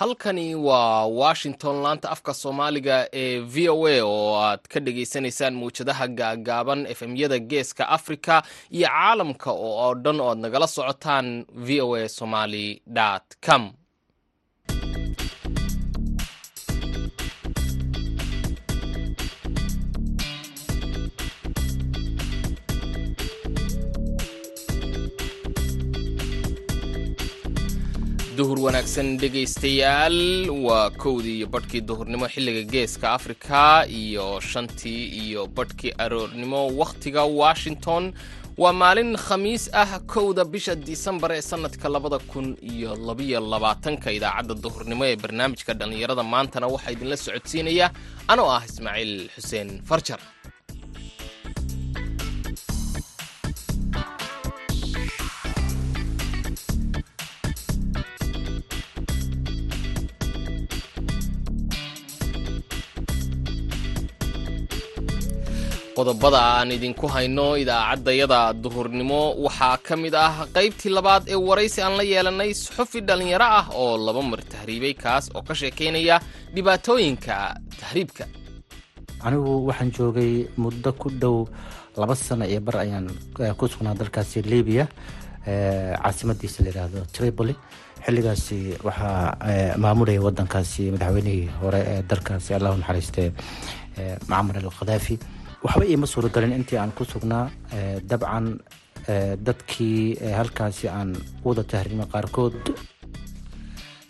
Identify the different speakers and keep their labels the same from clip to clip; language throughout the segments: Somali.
Speaker 1: halkani waa washington laanta afka soomaaliga ee v o a oo aad ka dhagaysanaysaan muwjadaha gaagaaban efemyada geeska africa iyo caalamka oo dhan oo aad nagala socotaan v o a somaly com duhur wanaagsan dhegaystayaal. Waa kowdii iyo badhkii duhurnimo xilliga geeska afrika iyo shantii iyo badhkii aroornimo wakhtiga washington. Waa maalin khamiis ah kowda bisha disembar ee sannadka labada kun iyo labiyo labaatanka. Idaacadda duhurnimo ee barnaamijka dhallinyarada maantana waxaa idinla socodsiinaya. Anoo ah ismaaciil xuseen farjar qodobada aan idinku hayno idaacaddayada duhurnimo waxaa ka mid ah qaybtii labaad ee waraysi aan la yeelanay suxufi dhallinyaro ah oo laba mar tahriibay kaas oo ka sheekaynaya dhibaatooyinka tahriibka.
Speaker 2: Anigu waxaan joogay muddo ku dhow laba sano iyo bar ayaan ku sugnaa dalkaasi libiya caasimadiisa layidhaahdo tripoli. Xilligaasi waxaa maamulaya wadankaasi madaxweynihii hore ee dalkaasi allahu naxariiste macmar al khadaafi waxba iima suuragelin intii aan ku sugnaa dabcan dadkii halkaasi aan wada tahriimay qaarkood.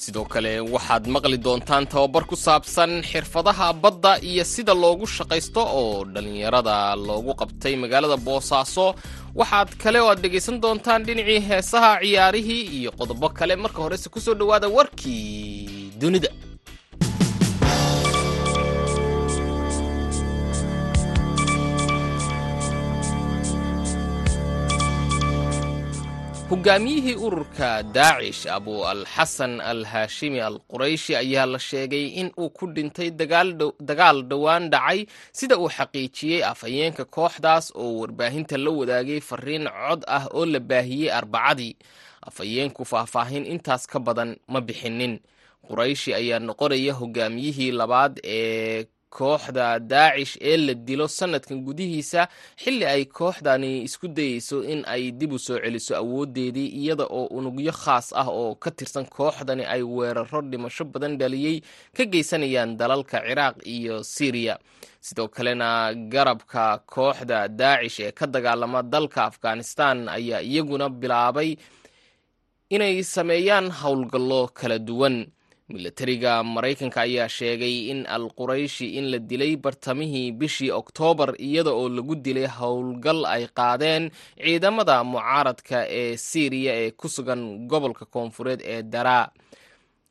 Speaker 1: Sidoo kale waxaad maqli doontaan tababar ku saabsan xirfadaha badda iyo sida loogu shaqaysto oo dhallinyarada loogu qabtay magaalada boosaaso waxaad kale oo aad dhegaysan doontaan dhinacii heesaha ciyaarihii iyo qodobo kale. Marka horese ku soo dhowaada warkii dunida hogaamiyihii ururka daacish abu al xasan al haashimi al qurayshi ayaa la sheegay in uu ku dhintay dagaal dhowaan dhacay sida uu xaqiijiyey afhayeenka kooxdaas oo warbaahinta la wadaagay fariin cod ah oo la baahiyey arbacadii. Afhayeenku faahfaahin intaas ka badan ma bixinin. Qurayshi ayaa noqonaya hogaamiyihii labaad ee kooxda daacish ee la dilo sanadkan gudihiisa xilli ay kooxdani isku dayeyso in ay dib u soo celiso awoodeedii iyada oo unugyo khaas ah oo ka tirsan kooxdani ay weeraro dhimasho badan dhaliyey ka geysanayaan dalalka ciraaq iyo siriya sidoo kalena garabka kooxda daacish ee ka dagaalama dalka afghanistan ayaa iyaguna bilaabay inay sameeyaan howlgallo kala duwan milatariga maraykanka ayaa sheegay in al qurayshi in la dilay bartamihii bishii oktoobar iyada oo lagu dilay howlgal ay qaadeen ciidamada mucaaradka ee siiriya ee ku sugan gobolka koonfureed ee daraa.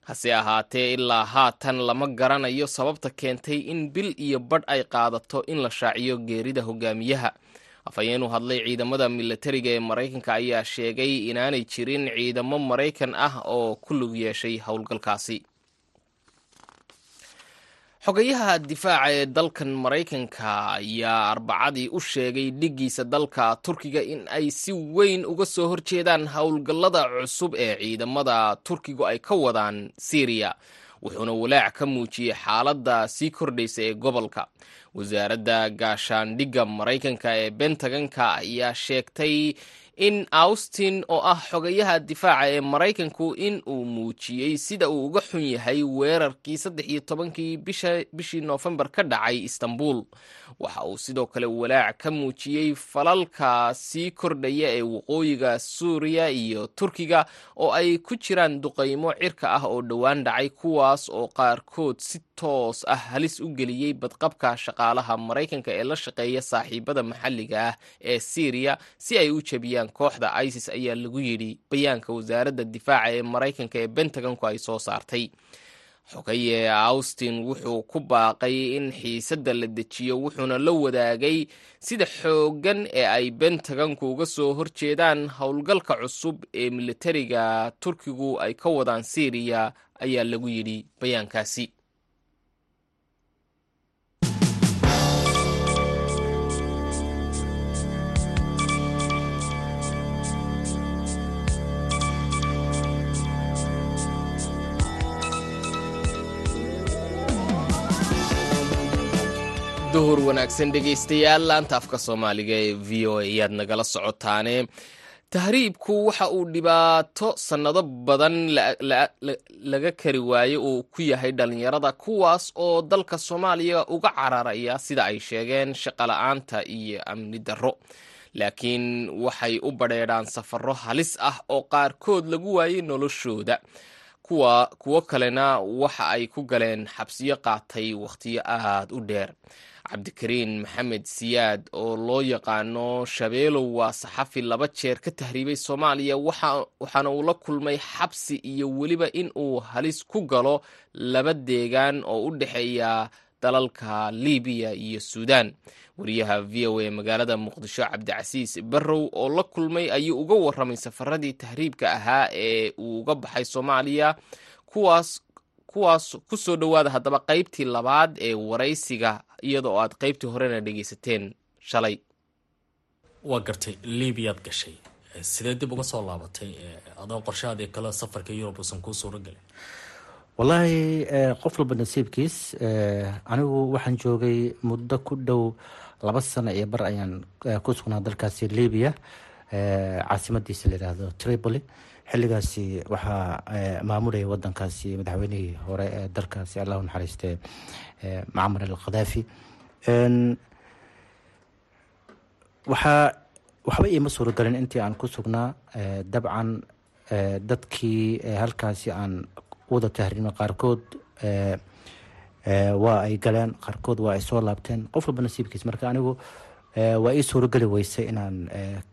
Speaker 1: Hase ahaatee ilaa haatan lama garanayo sababta keentay in bil iyo badh ay qaadato in la shaaciyo geerida hogaamiyaha afhayeen u hadlay ciidamada milatariga ee maraykanka ayaa sheegay inaanay jirin ciidamo maraykan ah oo ku lug yeeshay howlgalkaasi. Xogayaha difaaca ee dalkan maraykanka ayaa arbacadii u sheegay dhiggiisa dalka turkiga in ay si weyn uga soo horjeedaan howlgallada cusub ee ciidamada turkigu ay ka wadaan siriya wuxuuna walaac ka muujiyey xaaladda sii kordhaysa ee gobolka. Wasaaradda gaashaandhigga maraykanka ee bentaganka ayaa sheegtay in austin oo ah xogayaha difaaca ee maraykanku in uu muujiyey sida uu uga xun yahay weerarkii saddex iyo tobankii bishii noofembar ka dhacay istanbul. Waxa uu sidoo kale walaac ka muujiyey falalka sii kordhaya ee waqooyiga suuriya iyo turkiga oo ay ku jiraan duqaymo cirka ah oo dhowaan dhacay kuwaas oo qaarkood si toos ah halis u geliyey badqabka shaqaalaha maraykanka ee la shaqeeya saaxiibada maxalliga ah ee syriya si ay u jebiyaan kooxda isis ayaa lagu yidhi bayaanka wasaaradda difaaca ee maraykanka ee bentagonku ay soo saartay. Xogaye austin wuxuu ku baaqay in xiisadda la dejiyo wuxuuna la wadaagay sida xooggan ee ay bentagonku uga soo horjeedaan howlgalka cusub ee militariga turkigu ay ka wadaan syriya ayaa lagu yidhi bayaankaasi duhur wanaagsan dhegaystayaal laanta afka soomaaliga ee v o a ayaad nagala socotaane. Tahriibku waxa uu dhibaato sannado badan laga kari waaye uu ku yahay dhallinyarada kuwaas oo dalka soomaaliya uga cararaya sida ay sheegeen shaqola'aanta iyo amni darro. Laakiin waxay u badheedhaan safarro halis ah oo qaarkood lagu waayey noloshooda. Kuwa kuwo kalena waxa ay ku galeen xabsiyo qaatay wakhtiyo aad u dheer cabdikariin maxamed siyaad oo loo yaqaano shabeelow waa saxafi laba jeer ka tahriibay soomaaliya waxaana uu la kulmay xabsi iyo weliba in uu halis ku galo laba deegaan oo u dhexeeya dalalka libiya iyo suudaan. Wariyaha v o a magaalada muqdisho cabdicasiis barrow oo la kulmay ayuu uga warramay safaradii tahriibka ahaa ee uu uga baxay soomaaliya kuwaas kuwaas ku soo dhowaada haddaba qaybtii labaad ee waraysiga iyadoo aad qaybtii horena dhegaysateen. Shalay.
Speaker 3: Waa gartay libiyaad gashay. Sidee dib uga soo laabatay? Adoo qorshahaadii kale safarka yurub uusan kuu suuro gelin
Speaker 2: wallaahi qof walba nasiibkiis anigu waxaan joogay muddo ku dhow laba sano iyo bar ayaan ku sugnaa dalkaasi libiya caasimadiisa layidhaahdo tripoli xilligaasi waxaa maamulaya wadankaasi madaxweynihii hore ee dalkaasi allahu naxariiste macmar al khadaafi waxaa waxba iima suuragelin intii aan ku sugnaa dabcan dadkii halkaasi aan wada tahriimay qaarkood waa ay galeen qaarkood waa ay soo laabteen. Qof walba nasiibkiis marka anigu waa ii suurogeli weysay inaan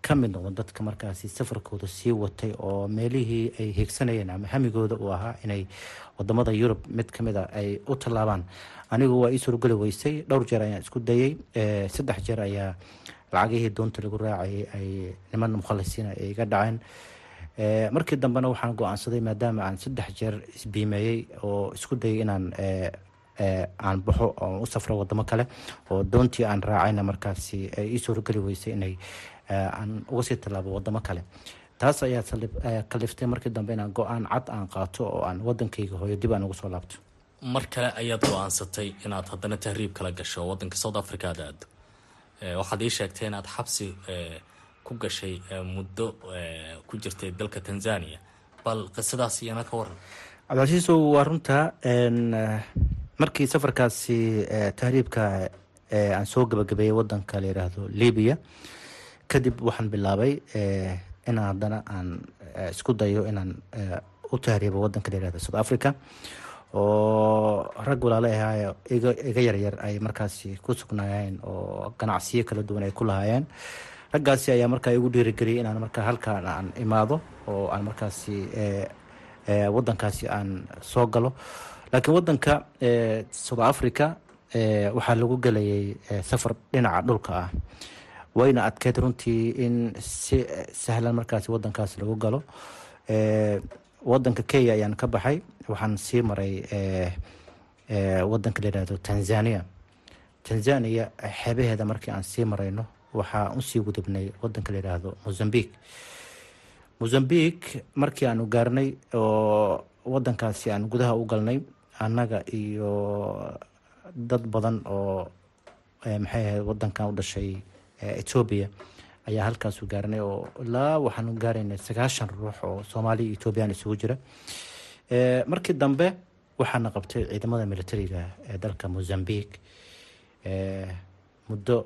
Speaker 2: ka mid noqdo dadka markaasi safarkooda sii watay oo meelihii ay hiigsanayeen ama hamigooda uu ahaa inay waddamada yurub mid ka mid a ay u tallaabaan. Anigu waa ii suurogeli weysay dhowr jeer ayaan isku dayey saddex jeer ayaa lacagihii doonta lagu raacayay ay niman mukhalisiina ay iga dhaceen. Markii dambena waxaan go'aansaday maadaama aan saddex jeer isbiimeeyey oo isku dayay inaan aan baxo oo u safro wadamo kale oo doontii aan raacayna markaasi ay ii suurogeli weysay inay aan uga sii tallaabo wadamo kale. Taas ayaa kaliftay markii dambe inaan go'aan cad aan qaato oo aan wadankayga hooyo dib aan ugu soo laabto.
Speaker 3: Mar kale ayaad go'aansatay inaad haddana tahriib kala gasho wadanka south africa aad. Aado waxaad ii sheegtay inaad xabsi ku gashay muddo ku jirtay dalka tanzania bal qisadaas iyana ka waran
Speaker 2: cabdicasiisow waa runta markii safarkaasi tahriibka aan soo gabagabeeyey wadanka la yiraahdo libiya kadib waxaan bilaabay inaan haddana aan isku dayo inaan u tahriibo wadanka la yiraahdo south africa oo rag walaala ahaayo iga yaryar ay markaasi ku sugnaayeen oo ganacsiyo kala duwan ay ku lahaayeen. Raggaasi ayaa markaa igu dhiirigeliyay inaan markaa halkaan aan imaado oo aan markaasi wadankaasi aan soo galo laakiin wadanka south africa waxaa lagu gelayay safar dhinaca dhulka ah. Wayna adkeyd runtii in si sahlan markaasi wadankaasi lagu galo. Wadanka kenya ayaan ka baxay. Waxaan sii maray wadanka la yihahdo tanzania. Tanzania xeebaheeda markii aan sii marayno waxaa u sii gudubnay wadanka la yidhaahdo mozambique. Mozambique markii aanu gaarnay oo wadankaasi aan gudaha u galnay annaga iyo dad badan oo maxay ahayd wadankan u dhashay ethoobia ayaa halkaasu gaarnay oo ilaa waxaanu gaaraynay sagaashan ruux oo soomaaliya iyo ethoobiyan isugu jira. Markii dambe waxaana qabtay ciidamada militariga ee dalka mozambique. Muddo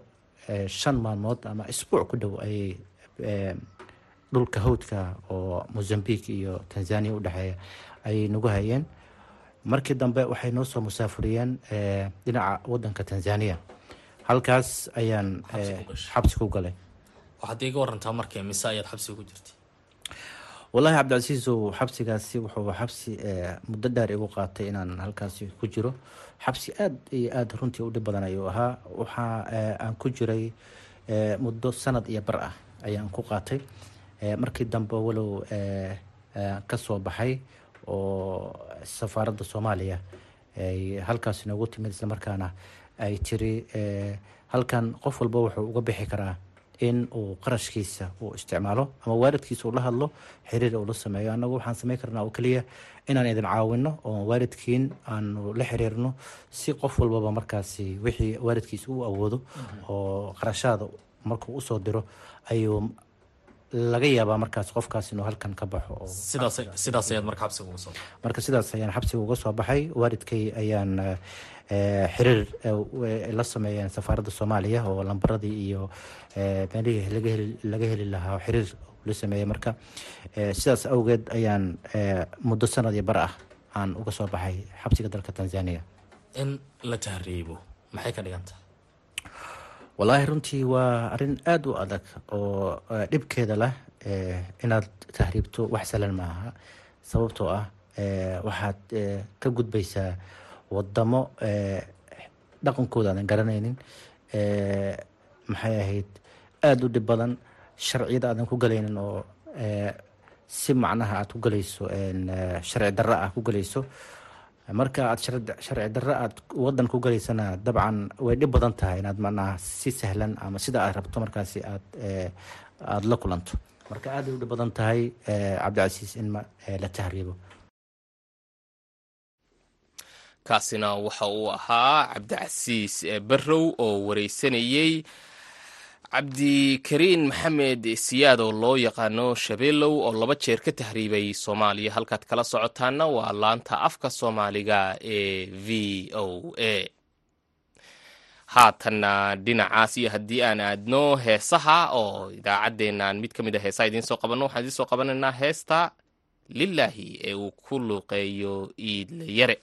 Speaker 2: shan maalmood ama isbuuc ku dhow ayay dhulka hawdka oo mozambique iyo tanzania u dhexeeya ayay nagu hayeen markii dambe waxay noo soo musaafuriyeen dhinaca wadanka tanzania halkaas ayaan xabsi ku galay.
Speaker 3: Waxaad iiga warantaa markii mise ayaad xabsiga ku jirtay?
Speaker 2: Wallaahi cabdicasiisow xabsigaasi wuxuu xabsi muddo dheer igu qaatay inaan halkaasi ku jiro. Xabsi aada iyo aada runtii u dhib badan ayuu ahaa. Waxa aan ku jiray muddo sanad iyo bar ah ayaan ku qaatay. Markii dambe walow ka soo baxay oo safaaradda soomaaliya ay halkaasi noogu timid islamarkaana ay tiri halkan qof walba wuxuu uga bixi karaa in uu qarashkiisa uu isticmaalo ama waalidkiisa uu la hadlo xiriir uu la sameeyo. Annagu waxaan sameyn karnaa oo keliya inaan idin caawino oo waalidkiin aanu la xiriirno si qof walbaba markaasi wixii waalidkiisa uu awoodo oo qarashaada markuu u soo diro ayuu laga yaabaa markaas qofkaas inuu halkan ka baxo
Speaker 3: marka
Speaker 2: sidaas ayaan xabsiga uga soo baxay. Waalidkay ayaan eh, xiriir eh, la sameeyeen safaaradda soomaaliya oo lambaradii iyo eh, meelihii laga heli lahaa xiriir la sameeyey marka. Eh, sidaas awgeed ayaan eh, muddo sanad iyo bar ah aan uga soo baxay xabsiga dalka tanzania
Speaker 3: in la tahriibo maxay ka dhigan tahay
Speaker 2: wallaahi runtii waa arrin aada u adag oo eh, dhibkeeda leh eh, inaad tahriibto wax salan maaha. Sababtoo ah eh, waxaad ka gudbaysaa wadamo dhaqankooda aadan garanaynin. Maxay ahayd aada u dhib badan sharciyada aadan ku galaynin oo si macnaha aad ku galayso sharci darro ah ku galayso marka aad sharci darro aad wadan ku galaysana dabcan way dhib badan tahay inaad macnaha si sahlan ama sida aad rabto markaasi aad eh, aada la kulanto. Marka aad ay u dhib badan tahay eh, cabdicasiis in eh, la tahriibo.
Speaker 1: Kaasina waxa uu ahaa cabdicasiis barrow oo wareysanayey cabdikariin maxamed siyaad oo loo yaqaano shabeelow oo laba jeer ka tahriibay soomaaliya. Halkaad kala socotaana waa laanta afka soomaaliga ee v o a. Haatanna dhinacaas iyo haddii aan aadno heesaha oo idaacaddeenaan mid ka mid a heesaha idiin soo qabanno waxaan idiin soo qabanaynaa heesta lilaahi ee uu ku luuqeeyo iidle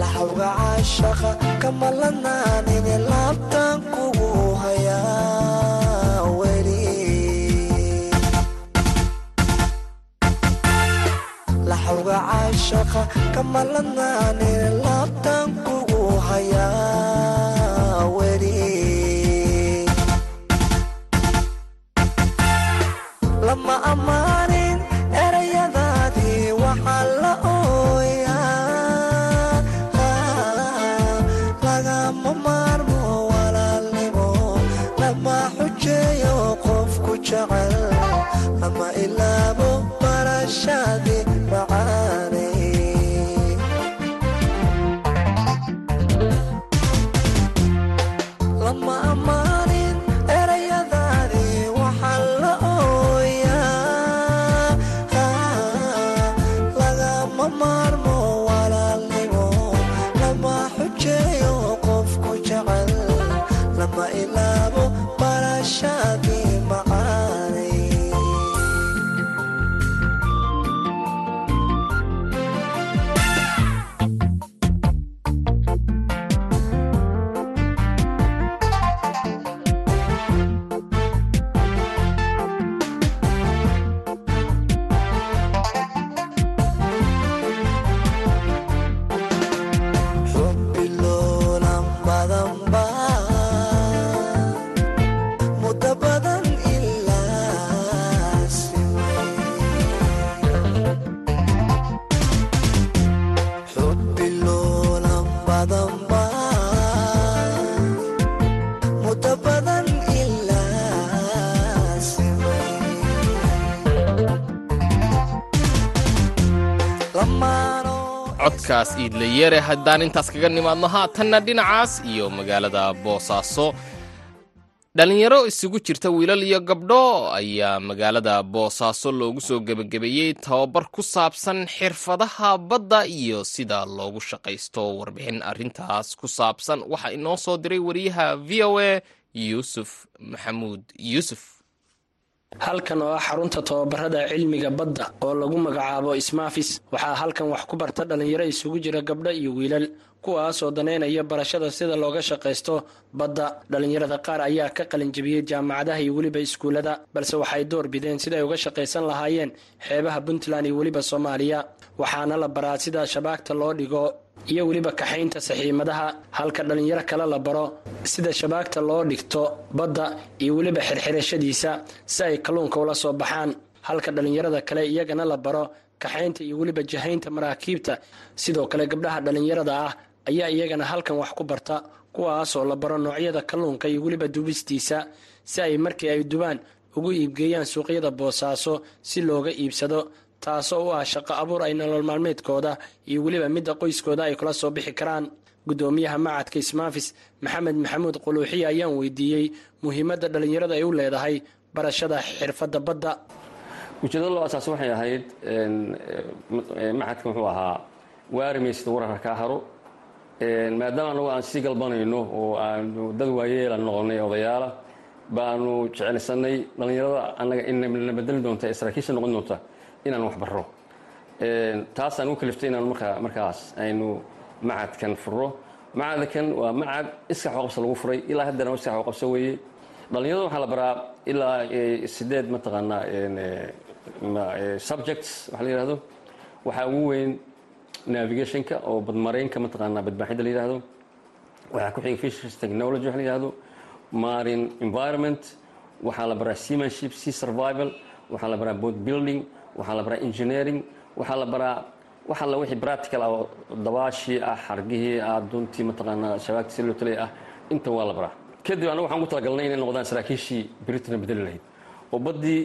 Speaker 4: laxawga caashaqa kama lanaanine laabtan kugu hayaa weli jecel lama ilaabo barashaadii
Speaker 1: codkaas iidlayere haddaan intaas kaga nimaadno haatanna dhinacaas iyo magaalada boosaaso dhalinyaro isugu jirta wiilal iyo gabdho ayaa magaalada boosaaso loogu soo gebagabeeyey tababar ku saabsan xirfadaha badda iyo sida loogu shaqaysto warbixin. Arrintaas ku saabsan waxaa inoo soo diray wariyaha v o a yuusuf maxamuud. Yuusuf
Speaker 5: halkan oo ah xarunta tababarada cilmiga badda oo lagu magacaabo ismaafis. Waxaa halkan wax ku barta dhallinyaro isugu jira gabdho iyo wiilal kuwaasoo daneynaya barashada sida looga shaqaysto badda. Dhallinyarada qaar ayaa ka qalinjabiyey jaamacadaha iyo weliba iskuullada balse waxay door bideen siday uga shaqaysan lahaayeen xeebaha puntland iyo weliba soomaaliya. Waxaana la baraa sida shabaagta loo dhigo iyo weliba kaxaynta saxiimadaha halka dhallinyaro kale la baro sida shabaagta loo dhigto badda iyo weliba xirxirashadiisa si ay kalluunka ula soo baxaan. Halka dhallinyarada kale iyagana la baro kaxaynta iyo weliba jahaynta maraakiibta sidoo kale gabdhaha dhallinyarada ah ayaa iyagana halkan wax ku barta kuwaasoo la baro noocyada kalluunka iyo weliba dubistiisa si ay markii ay dubaan ugu iibgeeyaan suuqyada boosaaso si looga iibsado taasoo u ah shaqo abuur ay nolol maalmeedkooda iyo weliba midda qoyskooda ay kula soo bixi karaan. Gudoomiyaha macadka ismaafis maxamed maxamuud quluuxiya ayaan weydiiyey muhiimadda dhallinyarada ay u leedahay barashada xirfadda badda.
Speaker 6: Ujeedada loo asaas waxay ahayd macadka muxuu ahaa waarimaysda wararka kaa maadaama anagu aan sii galbanayno oo aanu dad waayeela noqonay odayaala baanu jeclaysanay dhallinyarada annaga inna bedeli doonta saraakiisha noqon doonta inaan wax barro. Taasaan u kaliftay inaan markaa markaas aynu macadkan furro. Macadkan waa macad iskax waqabsa lagu furay ilaa haddana iskax waqabsa weeye. Dhallinyarada waxaa la baraa ilaa sideed mataqaanaa subjects waxa la yihahdo waxaa ugu weyn navigationka oo badmaraynka mataqaanaa badbaaxidda la yihahdo waxaa ku xiga fisheries technology waxa la yihahdo marine environment waxaa la baraa seamanship sea survival. Waxaa la baraa boat building waxaa la baraa engineering waxaa la baraa wax alla wixii practical ah oo dabaashii ah xargihii ah duntii mataqaanaa shabaagtii si loo talay ah inta waa la baraa. Kadib anagu waxaan ku talagalnay inay noqdaan saraakiishii britain bedeli lahayd. Oo baddii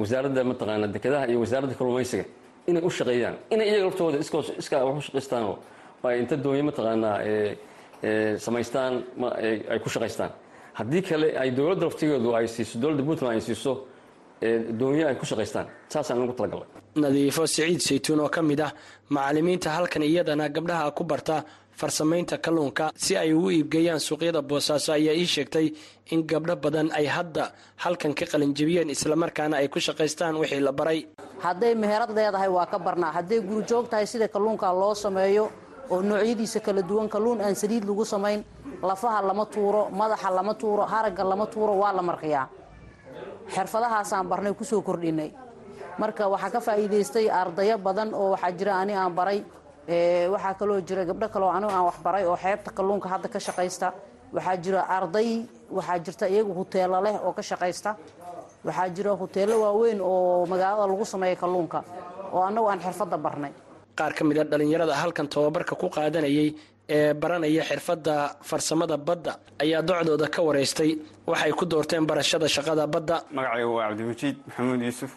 Speaker 6: wasaaradda mataqaanaa dekedaha iyo wasaaradda kalluumaysiga inay u shaqeeyaan inay iyaga laftooda iskaa wax u shaqaystaanoo ay inta doonye mataqaanaa samaystaan ay ku shaqaystaan haddii kale ay dowladda laftigeedu ay siiso dowladda puntland ay siiso doonyo ay ku shaqaystaan. Saasaan ugu talagalnay
Speaker 5: nadiifo siciid saytuun oo ka mid ah macallimiinta halkan iyadana gabdhaha ku barta farsamaynta kalluunka si ay ugu iibgeeyaan suuqyada boosaaso ayaa ii sheegtay in gabdho badan ay hadda halkan ka qalinjabiyeen islamarkaana ay ku shaqaystaan wixii la baray.
Speaker 7: Hadday meherad leedahay waa ka barnaa. Hadday gurijoog tahay sida kalluunka loo sameeyo oo noocyadiisa kala duwan kalluun aan saliid lagu samayn lafaha lama tuuro madaxa lama tuuro haragga lama tuuro waa la marqiyaa xirfadahaasaan barnay ku soo kordhinay. Marka waxaa ka faa'iidaystay ardayo badan oo waxaa jira ani aan baray waxaa kaloo jira gabdho kaloo anigu aan waxbaray oo xeebta kalluunka hadda ka shaqaysta. Waxaa jira arday waxaa jirta iyagu huteelo leh oo ka shaqaysta. Waxaa jira huteelo waaweyn oo magaalada lagu sameeya kalluunka oo annagu aan xirfadda barnay.
Speaker 5: Qaar ka mid a dhallinyarada halkan tababarka ku qaadanayay ee baranaya xirfadda farsamada badda ayaa docdooda ka waraystay waxay ku doorteen barashada shaqada badda.
Speaker 8: Magacaygu waa cabdimajiid maxamuud yuusuf.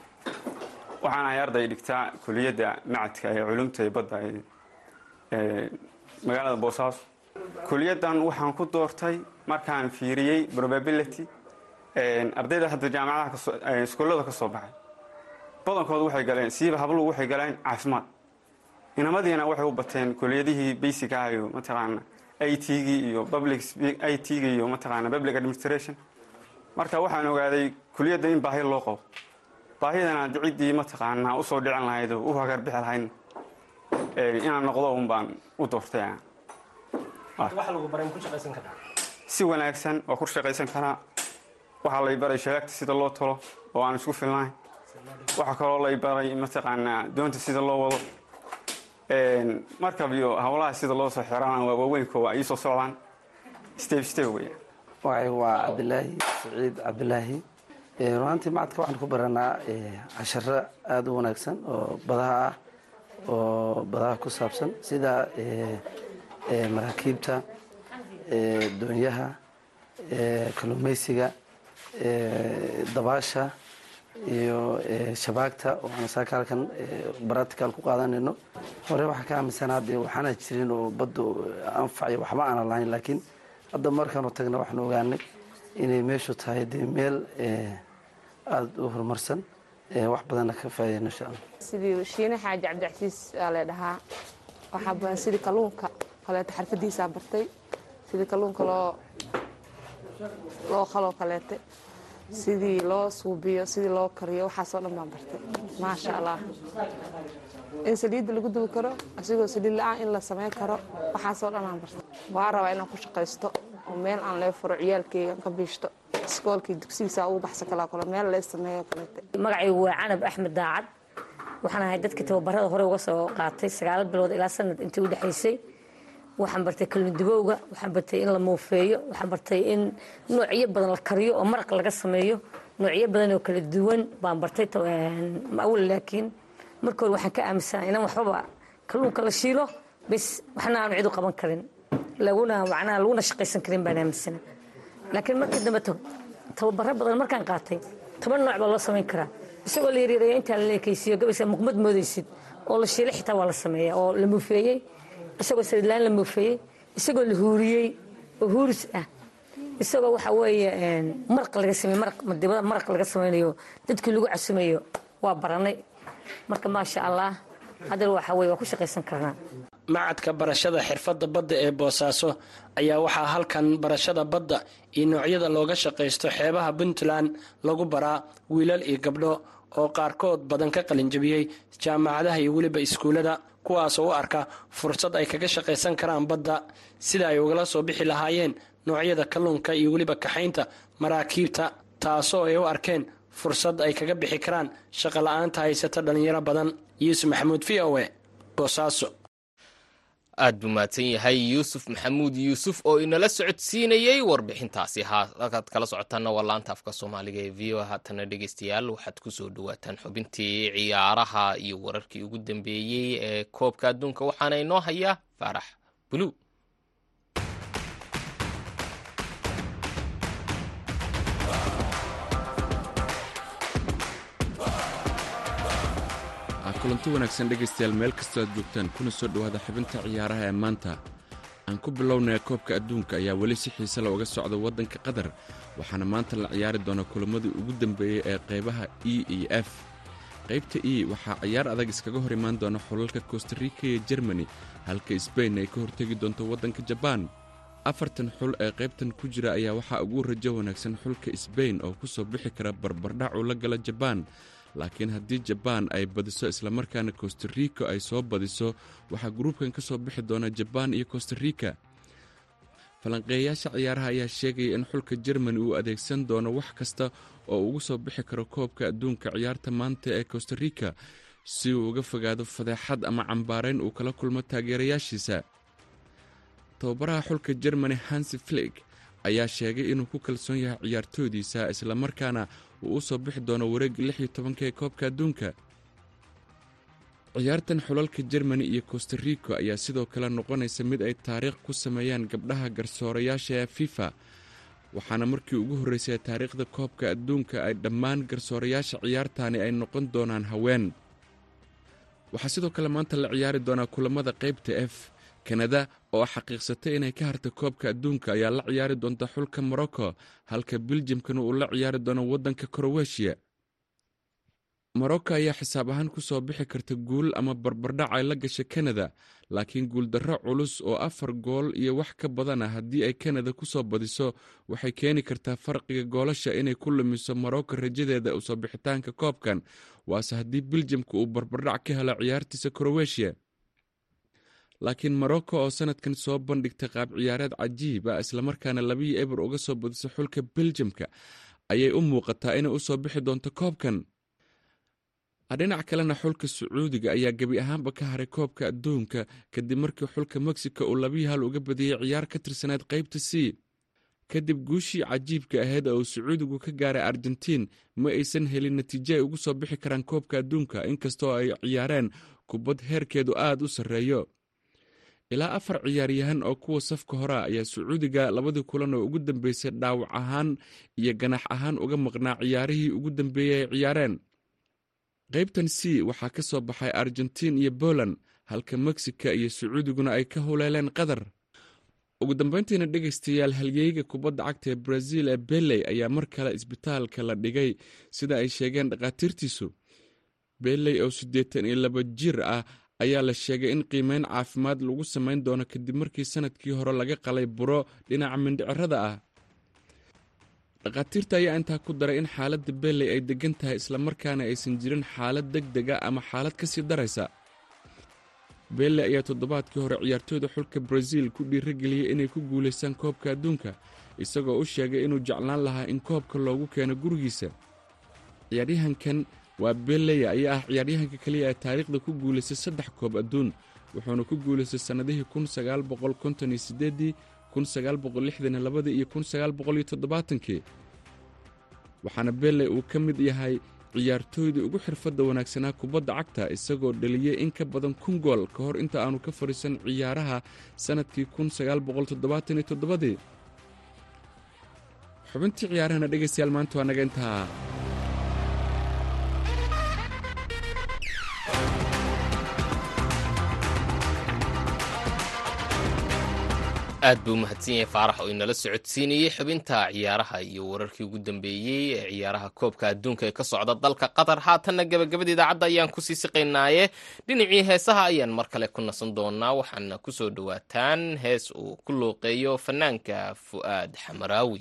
Speaker 8: Waxaan ahay arday dhigtaa kuliyadda macadka ee culumta ee badda ee magaalada boosaaso kuliyaddan waxaan ku doortay markaan fiiriyey probability ardayda hadda jaamacadaha iskuullada ka soo baxay. Badankoodu waxay galeen siiba habluhu waxay galeen caafimaad inamadiina waxay u bateen kuliyadihii basic ah mataqaana i t-gii iyo i t-gii iyo mataqaana public administration. Marka waxaan ogaaday kuliyadda in baahi loo qabo. Baahidana ciddii mataqaanaa u soo dhicin lahayd oo u hagarbixi lahayd inaan noqdo un baan u doortay. Si wanaagsan waa ku shaqaysan karaa. Waxaa lay baray shabaagta sida loo tolo oo aan isku filnayn waxaa kaloo lay baray mataqaanaa doonta sida loo wado markab iyo howlaha sida loo soo xirana waa waaweynko waa iisoo socdaan step step weya
Speaker 9: magacaygu waa cabdilaahi saciid cabdilaahi runaantii macadka waxaan ku baranaa casharo aada u wanaagsan oo badaha ah oo badaha ku saabsan sida maraakiibta doonyaha kalluumaysiga dabaasha iyo shabaagta oo aan saaka halkan baratical ku qaadanayno. Hore waxaa ka aaminsanaa dee waxaana jirin oo baddu anfaciyo waxba aanan lahayn laakiin hadda markaanu tagna waxaanu ogaanay inay meeshu tahay dee meel aada u horumarsan wax badanna ka faa'idayno insha allah.
Speaker 10: Sidii shiine xaaji cabdicasiis aa la dhahaa. Waxaa badan sidii kalluunka kaleeto xarfadiisaa bartay sidii kalluunka loo loo qaloo kaleete sidii loo suubiyo sidii loo kariyo waxaasoo dhan baan bartay. Maasha allah in saliidda lagu dubi karo asigoo saliid la'aan in la samayn karo waxaasoo dhan aan bartay. Waa rabaa inaan ku shaqaysto oo meel aan lee furo ciyaalkeyga ka biishto. Iskoolkii dugsigiisa ugu baxsa kalaa kale meel lee sameeyo kaleete
Speaker 11: magacaygu waa canab axmed daacad. Waxaan ahay dadkii tababarada hore uga soo qaatay sagaalo bilood ilaa sanad intii u dhexaysay waxaan bartay kalundubowga waxaan bartay in la muufeeyo waxaan bartay in noocyo badan la kariyo oo maraq laga sameeyo noocyo badan oo kala duwan. Baan bartay awal laakiin marka hore waxaan ka aaminsanaa inaan waxbaba kalluunka la shiilo bes waxna aanu cid u qaban karin. Laguna macnaha laguna shaqaysan karin baan aaminsanaa laakiin markii dambe tababaro badan markaan qaatay toban nooc baa loo samayn karaa. Isagoo la yaryaraya intaa la leekaysiiyo gabaysa muqmad moodaysid oo la shiilay xitaa waa la sameeya oo la muufeeyey isagoo saliidlaan la muufeeyey isagoo la huuriyey oo huuris ah. Isagoo waxa weeye maraq laga maraq madibada maraq laga samaynayo dadkii lagu casumayo waa baranay. Marka maasha allah haddana waxa weye waa ku shaqaysan karnaa.
Speaker 5: Macadka barashada xirfadda badda ee boosaaso ayaa waxaa halkan barashada badda iyo noocyada looga shaqaysto xeebaha puntland lagu baraa wiilal iyo gabdho oo qaarkood badan ka qalinjabiyey jaamacadaha iyo weliba iskuullada kuwaasoo u arka fursad ay kaga shaqaysan karaan badda sida ay ugala soo bixi lahaayeen noocyada kalluunka iyo weliba kaxaynta maraakiibta taasoo ay u arkeen fursad ay kaga bixi karaan shaqo la'aanta haysata dhallinyaro badan. Yuusuf maxamuud v o e boosaaso
Speaker 1: aad buu mahadsan yahay yuusuf maxamuud. Yuusuf oo inala socodsiinayey warbixintaasi. Halkaad kala socotaanna waa laanta afka soomaaliga ee v o haatana dhegeystayaal waxaad ku soo dhawaataan xubintii ciyaaraha iyo wararkii ugu dambeeyey ee koobka adduunka waxaana inoo hayaa faarax bulu
Speaker 12: kulanti wanaagsan dhegaystayaal meel kastoo aad joogtaan kuna soo dhowaada xubinta ciyaaraha ee maanta. Aan ku bilownaya koobka adduunka ayaa weli si xiise la uga socda waddanka qatar waxaana maanta la ciyaari doona kulamadii ugu dambeeyey ee qaybaha e iyo f. Qaybta e waxaa ciyaar adag iskaga hor imaan doona xulalka kostarika iyo jermani halka sbain ay ka hortegi doonto waddanka jabaan afartan xul ee qaybtan ku jira ayaa waxaa ugu rajo wanaagsan xulka sbain oo ku soo bixi kara barbardhac uu la gala jabaan laakiin haddii jabaan ay badiso islamarkaana kostariko ay soo badiso waxaa gruubkan ka soo bixi doona jabaan iyo kostarika falanqeeyayaasha ciyaaraha ayaa sheegaya in xulka jermani uu adeegsan doono wax kasta oo ugu soo bixi karo koobka adduunka ciyaarta maanta ee kostarika si uu uga fogaado fadeexad ama cambaarayn uu kala kulmo taageerayaashiisa. Tababaraha xulka jermani hansi flig ayaa sheegay inuu ku kalsoon yahay ciyaartoydiisa islamarkaana uu u soo bixi doono wareegga lix iyo tobanka ee koobka adduunka. Ciyaartan xulalka jermani iyo kostariko ayaa sidoo kale noqonaysa mid ay taariikh ku sameeyaan gabdhaha garsoorayaasha ee fifa waxaana markii ugu horreysay taariikhda koobka adduunka ay dhammaan garsoorayaasha ciyaartaani ay noqon doonaan haween. Waxaa sidoo kale maanta la ciyaari doonaa kulamada qaybta f kanada oo xaqiiqsatay inay ka harta koobka adduunka ayaa la ciyaari doonta xulka morocco halka biljamkana uu la ciyaari doono waddanka kroweshiya morocco ayaa xisaab ahaan ku soo bixi karta guul ama barbardhac ay la gasha kanada laakiin guuldarro culus oo afar gool iyo wax ka badan ah haddii ay kanada ku soo badiso waxay keeni kartaa farqiga goolasha inay ku lumiso morocco rajadeeda u soo bixitaanka koobkan waase haddii biljamka uu barbardhac ka helo ciyaartiisa kroweshiya laakiin morocco oo sanadkan soo bandhigtay qaab ciyaareed cajiib ah islamarkaana labiyi eber uga soo badisay xulka beljamka ayay u muuqataa inay u soo bixi doonto koobkan. Dhinac kalena xulka sacuudiga ayaa gebi ahaanba ka haray koobka adduunka kadib markii xulka mexico uu labiyi hal uga badiyey ciyaar ka tirsaneyd qaybta c. Kadib guushii cajiibka ahayd oo uu sacuudigu ka gaaray argentiin ma aysan helin natiijo ay ugu soo bixi karaan koobka adduunka inkastoo ay ciyaareen kubad heerkeedu aad u sarreeyo ilaa afar ciyaaryahan oo kuwa safka horea ayaa sacuudiga labadii kulan oo ugu dambeysay dhaawac ahaan iyo ganax ahaan uga maqnaa ciyaarihii ugu dambeeyey ay ciyaareen. Qaybtan c waxaa ka soo baxay argentiin iyo boland halka mexica iyo sacuudiguna ay ka huleeleen qatar. Ugu dambayntiina dhegaystayaal halyeyga kubadda cagta ee brazil ee beley ayaa mar kale isbitaalka la dhigay sida ay sheegeen dhakhaatiirtiisu. Beley oo siddeetan iyo laba jir ah ayaa la sheegay in qiimeyn caafimaad lagu samayn doono kadib markii sannadkii hore laga qalay buro dhinaca mindhicirada ah. Dhakhaatiirta ayaa intaa ku daray in xaaladda beley ay deggan tahay islamarkaana aysan jirin xaalad deg dega ama xaalad ka sii daraysa. Bele ayaa toddobaadkii hore ciyaartooyda xulka brazil ku dhiirageliyey inay ku guulaystaan koobka adduunka isagoo u sheegay inuu jeclaan lahaa in koobka loogu keeno gurigiisa. Ciyaaryahankan waa beleya ayaa ah ciyaaryahanka keliya ee taariikhda ku guulaystay saddex koob adduun wuxuuna ku guulaystay sannadihii kun sagaal boqol konton iyo sideedii kun sagaal boqol lixdan iyo labadii iyo kun sagaal boqol iyo toddobaatankii. Waxaana bele uu ka mid yahay ciyaartooydii ugu xirfadda wanaagsanaa kubadda cagta isagoo dhaliyey in ka badan kun gool ka hor inta aanu ka fadhiisan ciyaaraha sannadkii kun sagaal boqol toddobaatan iyo toddobadii. Xubintii ciyaarahana dhegaystayaal maanta waa naga intaa
Speaker 13: aad buu umahadsan yahay faarax oo inala socodsiinayey xubinta ciyaaraha iyo wararkii ugu dambeeyey ee ciyaaraha koobka adduunka ee ka socda dalka qatar. Haatanna gebagabada idaacadda ayaan ku sii siqaynaaye. Dhinacii heesaha ayaan mar kale ku nasan doonaa waxaana ku soo dhowaataan hees uu ku looqeeyo fanaanka fu'aad xamaraawi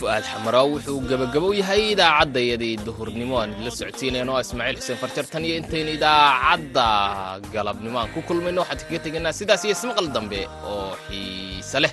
Speaker 13: fu'aad xamaraaw wuxuu gebagabow yahay idaacaddayadii duhurnimo aan idila socodsiinayno waa ismaaciil xuseen farjar tan iyo intaynu idaacadda galabnimo aan ku kulmayno. Waxaan kaga tegaynaa sidaas iyo ismaqal dambe oo xiise leh